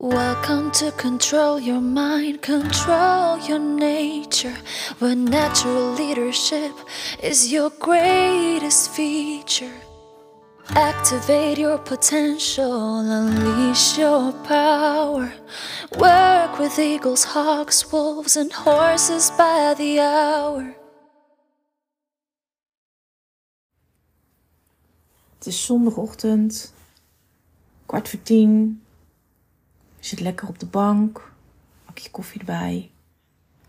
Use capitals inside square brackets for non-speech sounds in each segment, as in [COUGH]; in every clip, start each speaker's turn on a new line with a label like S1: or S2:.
S1: Welcome to control your mind, control your nature. Where natural leadership is your greatest feature. Activate your potential, unleash your power. Work with eagles, hawks, wolves, and horses by the hour.
S2: Het is zondagochtend, kwart voor tien. Je zit lekker op de bank, bakje koffie erbij.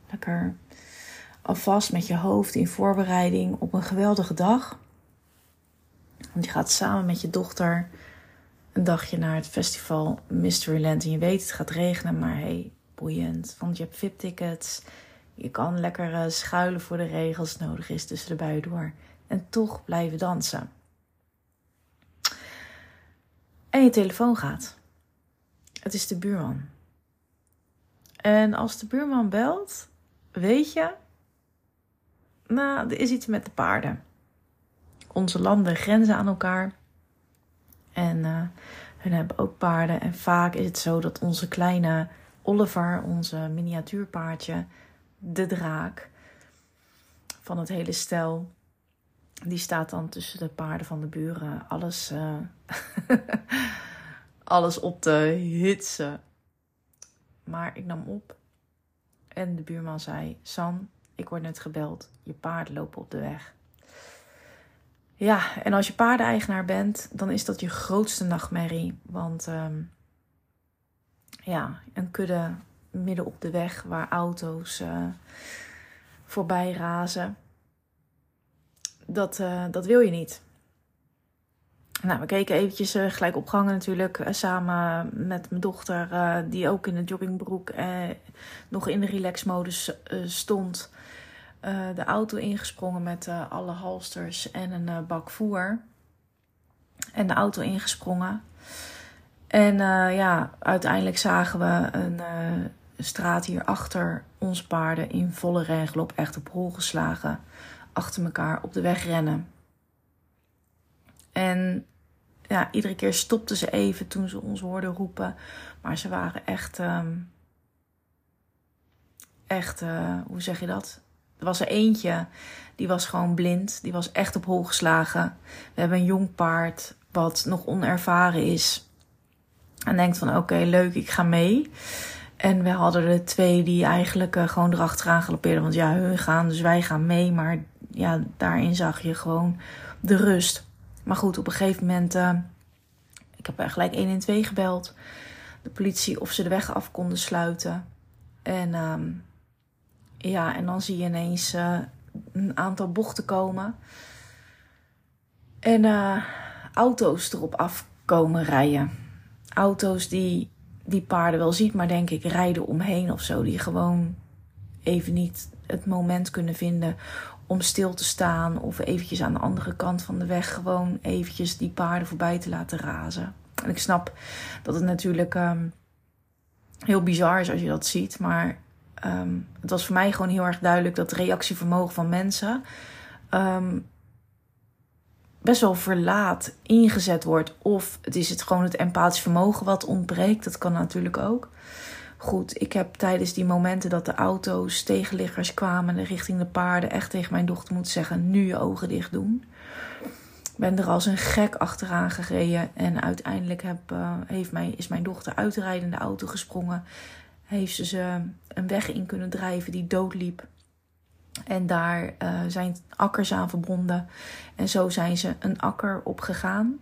S2: Lekker alvast met je hoofd in voorbereiding op een geweldige dag. Want je gaat samen met je dochter een dagje naar het festival Mysteryland. En je weet het gaat regenen, maar hey, boeiend. Want je hebt VIP-tickets. Je kan lekker eh, schuilen voor de regels nodig is tussen de buien door. En toch blijven dansen. En je telefoon gaat. Het is de buurman. En als de buurman belt, weet je, nou, er is iets met de paarden. Onze landen grenzen aan elkaar. En uh, hun hebben ook paarden. En vaak is het zo dat onze kleine Oliver, onze miniatuurpaardje, de draak van het hele stel, die staat dan tussen de paarden van de buren. Alles. Uh, [LAUGHS] alles op te hitsen. Maar ik nam op en de buurman zei: San, ik word net gebeld. Je paarden lopen op de weg. Ja, en als je paardeneigenaar bent, dan is dat je grootste nachtmerrie. Want um, ja, een kudde midden op de weg waar auto's uh, voorbij razen. Dat, uh, dat wil je niet. Nou, we keken eventjes uh, gelijk opgangen natuurlijk. Uh, samen met mijn dochter, uh, die ook in de joggingbroek nog in de relaxmodus stond. de auto ingesprongen met alle halsters en een bak voer. En de auto ingesprongen. En ja, uiteindelijk zagen we een straat hier achter ons paarden in volle rengelop echt op hol geslagen. Achter elkaar op de weg rennen. En ja, iedere keer stopten ze even toen ze ons hoorden roepen. Maar ze waren echt. Um, echt, uh, hoe zeg je dat? Er was er eentje, die was gewoon blind. Die was echt op hol geslagen. We hebben een jong paard, wat nog onervaren is. En denkt van oké, leuk, ik ga mee. En we hadden er twee die eigenlijk uh, gewoon erachteraan galoppeerden. Want ja, hun gaan, dus wij gaan mee. Maar ja, daarin zag je gewoon de rust. Maar goed, op een gegeven moment. Uh, ik heb gelijk 112 gebeld. De politie of ze de weg af konden sluiten. En um, ja, en dan zie je ineens uh, een aantal bochten komen. En uh, auto's erop afkomen rijden. Auto's die die paarden wel ziet, maar denk ik rijden omheen of zo. Die gewoon even niet het moment kunnen vinden om stil te staan of eventjes aan de andere kant van de weg gewoon eventjes die paarden voorbij te laten razen. En ik snap dat het natuurlijk um, heel bizar is als je dat ziet, maar um, het was voor mij gewoon heel erg duidelijk dat reactievermogen van mensen um, best wel verlaat ingezet wordt. Of het is het gewoon het empathisch vermogen wat ontbreekt. Dat kan natuurlijk ook goed. Ik heb tijdens die momenten dat de auto's tegenliggers kwamen richting de paarden echt tegen mijn dochter moeten zeggen: nu je ogen dicht doen. Ben er als een gek achteraan gereden en uiteindelijk heb, uh, heeft mij, is mijn dochter in de auto gesprongen. Heeft ze ze een weg in kunnen drijven die doodliep. En daar uh, zijn akkers aan verbonden. En zo zijn ze een akker opgegaan.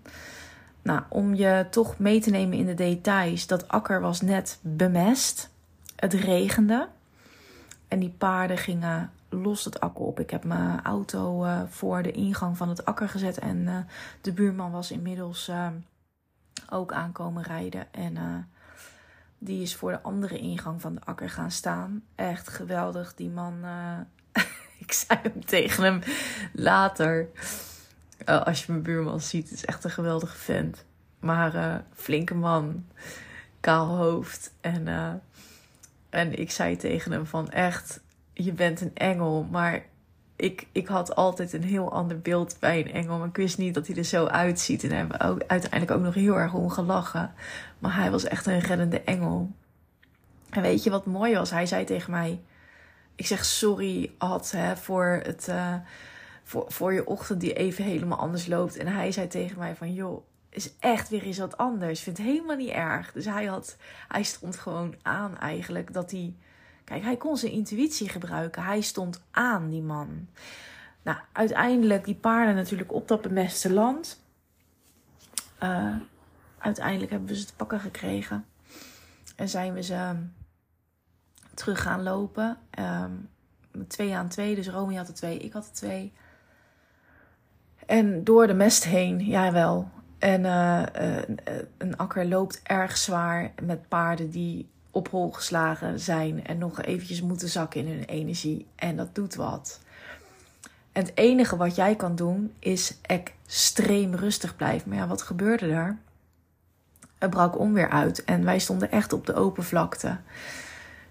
S2: Nou, om je toch mee te nemen in de details, dat akker was net bemest. Het regende. En die paarden gingen los het akker op. Ik heb mijn auto uh, voor de ingang van het akker gezet. En uh, de buurman was inmiddels uh, ook aankomen rijden. En die is voor de andere ingang van de akker gaan staan. Echt geweldig. Die man. [LAUGHS] ik zei hem tegen hem later. Uh, als je mijn buurman ziet, is echt een geweldige vent. Maar uh, flinke man, kaal hoofd. En, uh, en ik zei tegen hem van echt, je bent een engel. Maar ik, ik had altijd een heel ander beeld bij een engel. Maar ik wist niet dat hij er zo uitziet. En hebben we ook, uiteindelijk ook nog heel erg om gelachen. Maar hij was echt een reddende engel. En weet je wat mooi was? Hij zei tegen mij... Ik zeg sorry, Ad, hè, voor, het, voor, je ochtend die even helemaal anders loopt. En hij zei tegen mij van... joh, is echt weer eens wat anders. Ik vind het helemaal niet erg. Dus hij, had, hij stond gewoon aan eigenlijk dat hij Kijk, hij kon zijn intuïtie gebruiken. Hij stond aan, die man. Nou, uiteindelijk die paarden natuurlijk op dat bemeste land. Uh, uiteindelijk hebben we ze te pakken gekregen. En zijn we ze ehm, terug gaan lopen. Um, twee aan twee. Dus Romy had er twee, ik had er twee. En door de mest heen, jawel. En uh, uh, een akker loopt erg zwaar met paarden die op hol geslagen zijn en nog eventjes moeten zakken in hun energie. En dat doet wat. Het enige wat jij kan doen is extreem rustig blijven. Maar ja, wat gebeurde er? Het brak onweer uit en wij stonden echt op de open vlakte.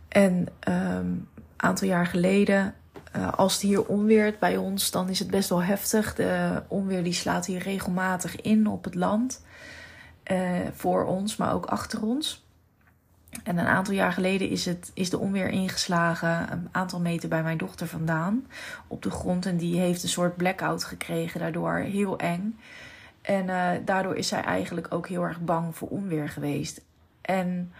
S2: En een um, aantal jaar geleden, uh, als het hier onweert bij ons, dan is het best wel heftig. De onweer die slaat hier regelmatig in op het land. Uh, voor ons, maar ook achter ons. En een aantal jaar geleden is, het, is de onweer ingeslagen, een aantal meter bij mijn dochter vandaan, op de grond. En die heeft een soort blackout gekregen, daardoor heel eng. En uh, daardoor is zij eigenlijk ook heel erg bang voor onweer geweest. En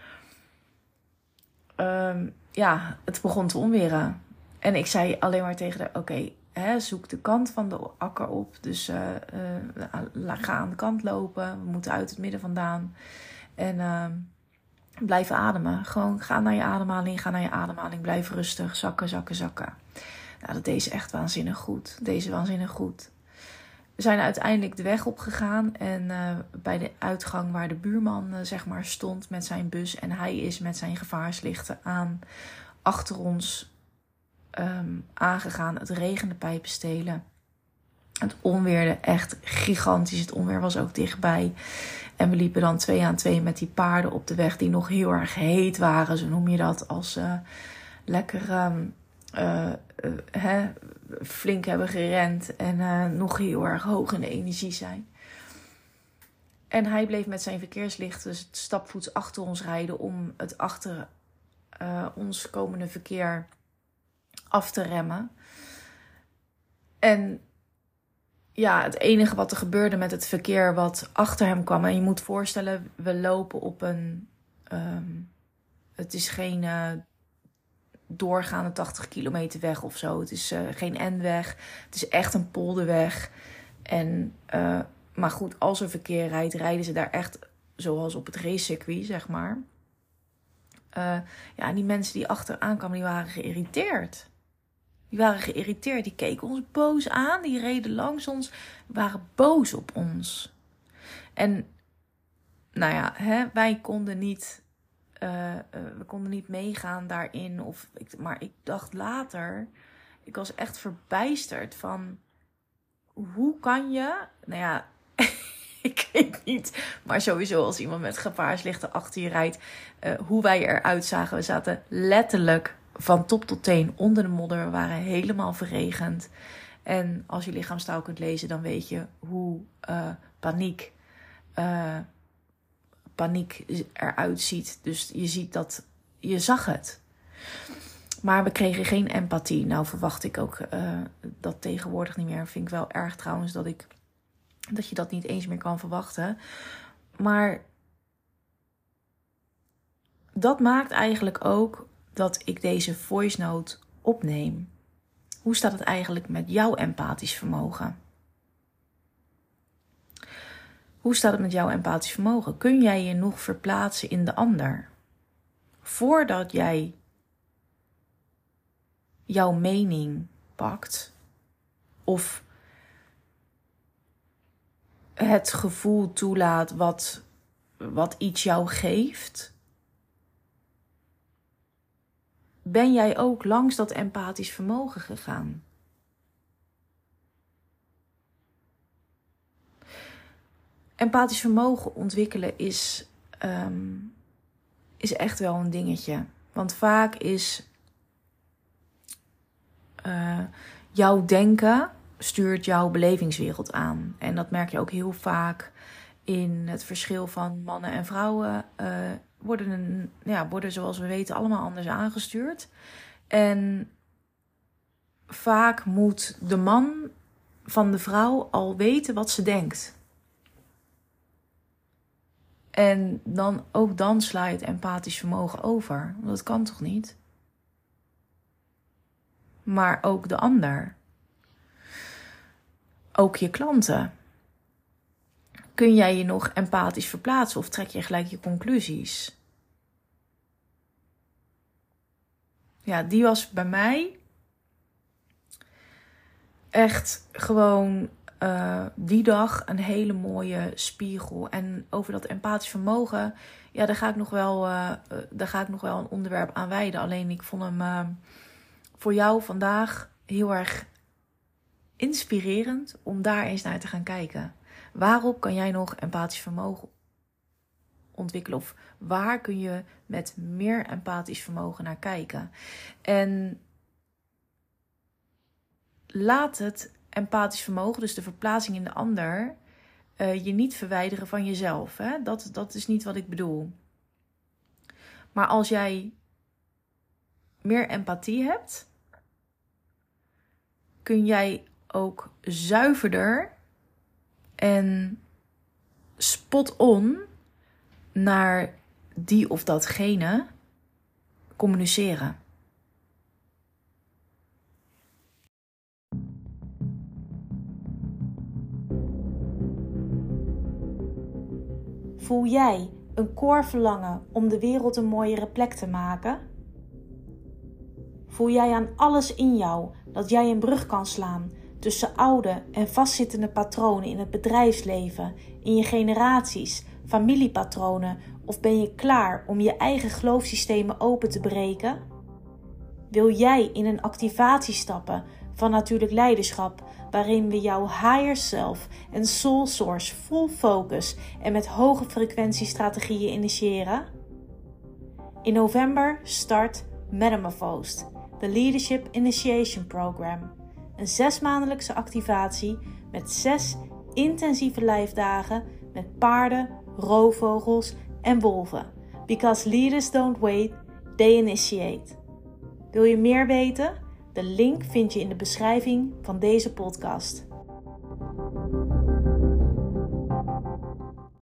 S2: um, ja, het begon te onweren. En ik zei alleen maar tegen haar: Oké, zoek de kant van de akker op. Dus uh, uh, ga aan de kant lopen. We moeten uit het midden vandaan. En. Uh, Blijf ademen. Gewoon ga naar je ademhaling, ga naar je ademhaling. Blijf rustig, zakken, zakken, zakken. Nou, dat deed ze echt waanzinnig goed. Deze waanzinnig goed. We zijn uiteindelijk de weg opgegaan en uh, bij de uitgang waar de buurman zeg maar stond met zijn bus en hij is met zijn gevaarslichten aan achter ons um, aangegaan. Het regende pijpen stelen. Het onweerde echt gigantisch. Het onweer was ook dichtbij. En we liepen dan twee aan twee met die paarden op de weg die nog heel erg heet waren. Zo noem je dat. Als uh, lekker um, uh, uh, hè, flink hebben gerend en nog heel erg hoog in de energie zijn. En hij bleef met zijn verkeerslicht dus stapvoets achter ons rijden om het achter ons komende verkeer af te remmen. En ja, het enige wat er gebeurde met het verkeer wat achter hem kwam. En je moet voorstellen, we lopen op een. Um, het is geen uh, doorgaande 80 kilometer weg of zo. Het is uh, geen N-weg. Het is echt een polderweg. En, uh, maar goed, als er verkeer rijdt, rijden ze daar echt zoals op het racecircuit, zeg maar. ja, die mensen die achteraan kwamen, die waren geïrriteerd. Die waren geïrriteerd, die keken ons boos aan, die reden langs ons, waren boos op ons. En nou ja, hè, wij konden niet, uh, uh, we konden niet meegaan daarin. Of maar ik dacht later, ik was echt verbijsterd van hoe kan je, nou ja, [LAUGHS] ik weet niet, maar sowieso als iemand met gevaarslichten achter je rijdt, uh, hoe wij eruit zagen. We zaten letterlijk van top tot teen onder de modder. We waren helemaal verregend. En als je lichaamstaal kunt lezen, dan weet je hoe uh, paniek, uh, paniek eruit ziet. Dus je ziet dat, je zag het. Maar we kregen geen empathie. Nou verwacht ik ook uh, dat tegenwoordig niet meer. Vind ik wel erg trouwens dat, ik, dat je dat niet eens meer kan verwachten. Maar dat maakt eigenlijk ook dat ik deze voice note opneem. Hoe staat het eigenlijk met jouw empathisch vermogen? Hoe staat het met jouw empathisch vermogen? Kun jij je nog verplaatsen in de ander? Voordat jij jouw mening pakt of het gevoel toelaat wat, wat iets jou geeft, ben jij ook langs dat empathisch vermogen gegaan? Empathisch vermogen ontwikkelen is, um, is echt wel een dingetje. Want vaak is uh, jouw denken stuurt jouw belevingswereld aan. En dat merk je ook heel vaak in het verschil van mannen en vrouwen. Uh, worden, ja, worden, zoals we weten, allemaal anders aangestuurd. En vaak moet de man van de vrouw al weten wat ze denkt. En dan, ook dan sla je het empathisch vermogen over. Want dat kan toch niet? Maar ook de ander. Ook je klanten. Kun jij je nog empathisch verplaatsen of trek je gelijk je conclusies? Ja, die was bij mij echt gewoon uh, die dag een hele mooie spiegel. En over dat empathisch vermogen, ja, daar ga ik nog wel, uh, daar ga ik nog wel een onderwerp aan wijden. Alleen ik vond hem voor jou vandaag heel erg inspirerend om daar eens naar te gaan kijken. Waarop kan jij nog empathisch vermogen ontwikkelen? Of waar kun je met meer empathisch vermogen naar kijken? En laat het empathisch vermogen, dus de verplaatsing in de ander, uh, je niet verwijderen van jezelf. Hè? Dat, dat is niet wat ik bedoel. Maar als jij meer empathie hebt, kun jij ook zuiverder en spot on naar die of datgene communiceren.
S3: Voel jij een koor verlangen om de wereld een mooiere plek te maken? Voel jij aan alles in jou dat jij een brug kan slaan tussen oude en vastzittende patronen in het bedrijfsleven, in je generaties, familiepatronen of ben je klaar om je eigen geloofssystemen open te breken? Wil jij in een activatie stappen van natuurlijk leiderschap, waarin we jouw higher self en soul source full focus en met hoge frequentiestrategieën initiëren? In november start Metamorphosed, de Leadership Initiation Program. Een zesmaandelijkse activatie met zes intensieve lijfdagen met paarden, roofvogels en wolven. Because leaders don't wait, they initiate. Wil je meer weten? De link vind je in de beschrijving van deze podcast.